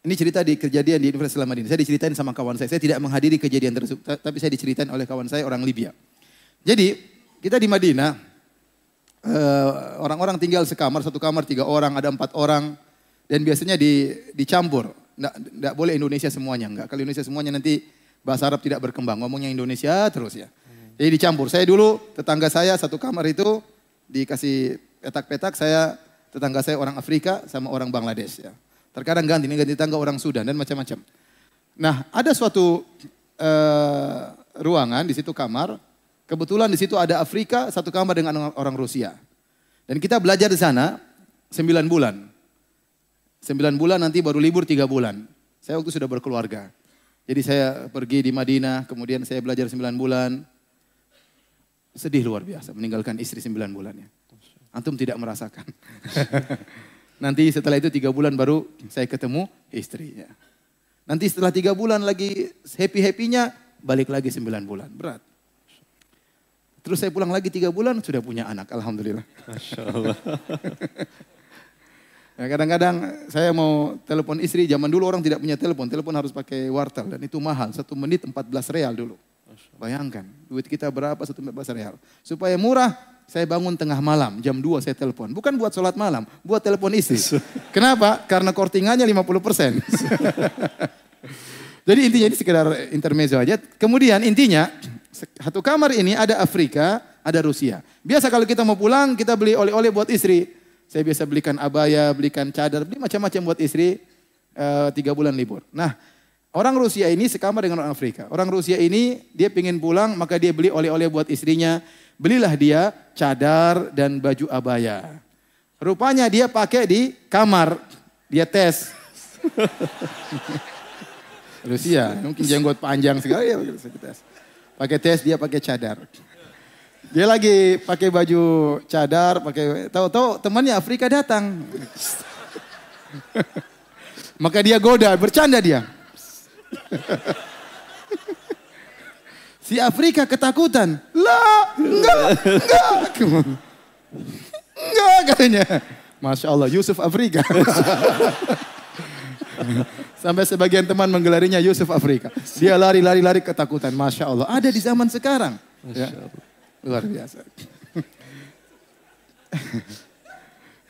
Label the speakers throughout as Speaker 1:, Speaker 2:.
Speaker 1: Ini cerita di kejadian di Universitas Madinah. Saya diceritain sama kawan saya. Saya tidak menghadiri kejadian tersebut, tapi saya diceritain oleh kawan saya orang Libya. Jadi kita di Madinah, eh, orang-orang tinggal sekamar, satu kamar tiga orang, ada empat orang, dan biasanya di, dicampur. Tidak boleh Indonesia semuanya, enggak. Kalau Indonesia semuanya nanti bahasa Arab tidak berkembang, ngomongnya Indonesia terus ya. Jadi dicampur. Saya dulu tetangga saya satu kamar itu dikasih petak-petak, saya tetangga saya orang Afrika sama orang Bangladesh ya. Terkadang ganti, ini ganti tangga orang Sudan dan macam-macam. Nah, ada suatu uh, ruangan di situ kamar. Kebetulan di situ ada Afrika satu kamar dengan orang Rusia. Dan kita belajar di sana sembilan bulan. Sembilan bulan nanti baru libur tiga bulan. Saya waktu sudah berkeluarga. Jadi saya pergi di Madinah, kemudian saya belajar sembilan bulan. Sedih luar biasa meninggalkan istri sembilan bulannya. Antum tidak merasakan. Nanti setelah itu tiga bulan baru saya ketemu istrinya. Nanti setelah tiga bulan lagi happy-happynya balik lagi sembilan bulan. Berat. Terus saya pulang lagi tiga bulan sudah punya anak. Alhamdulillah. Masya Allah. Ya, kadang-kadang saya mau telepon istri, zaman dulu orang tidak punya telepon, telepon harus pakai wartel dan itu mahal, satu menit 14 real dulu. Bayangkan, duit kita berapa satu 14 real. Supaya murah, saya bangun tengah malam, jam 2 saya telepon. Bukan buat sholat malam, buat telepon istri. Kenapa? Karena kortingannya 50 persen. Jadi intinya ini sekedar intermezzo aja. Kemudian intinya, satu kamar ini ada Afrika, ada Rusia. Biasa kalau kita mau pulang, kita beli oleh-oleh buat istri. Saya biasa belikan abaya, belikan cadar, beli macam-macam buat istri. Uh, tiga bulan libur. Nah, orang Rusia ini sekamar dengan orang Afrika. Orang Rusia ini dia pingin pulang, maka dia beli oleh-oleh buat istrinya Belilah dia cadar dan baju abaya. Rupanya dia pakai di kamar. Dia tes. Rusia, mungkin jenggot panjang segala ya tes. Pakai tes dia pakai cadar. Dia lagi pakai baju cadar, pakai tahu-tahu temannya Afrika datang. Maka dia goda, bercanda dia. Si Afrika ketakutan. Lah, enggak, enggak. Enggak katanya. Masya Allah, Yusuf Afrika. Sampai sebagian teman menggelarinya Yusuf Afrika. Dia lari-lari-lari ketakutan. Masya Allah. Ada di zaman sekarang. Ya. Luar biasa.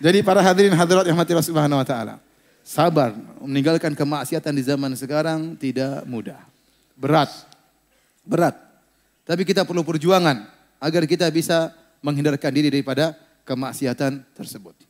Speaker 1: Jadi para hadirin hadirat yang mati subhanahu wa ta'ala. Sabar meninggalkan kemaksiatan di zaman sekarang tidak mudah. Berat. Berat. Tapi kita perlu perjuangan agar kita bisa menghindarkan diri daripada kemaksiatan tersebut.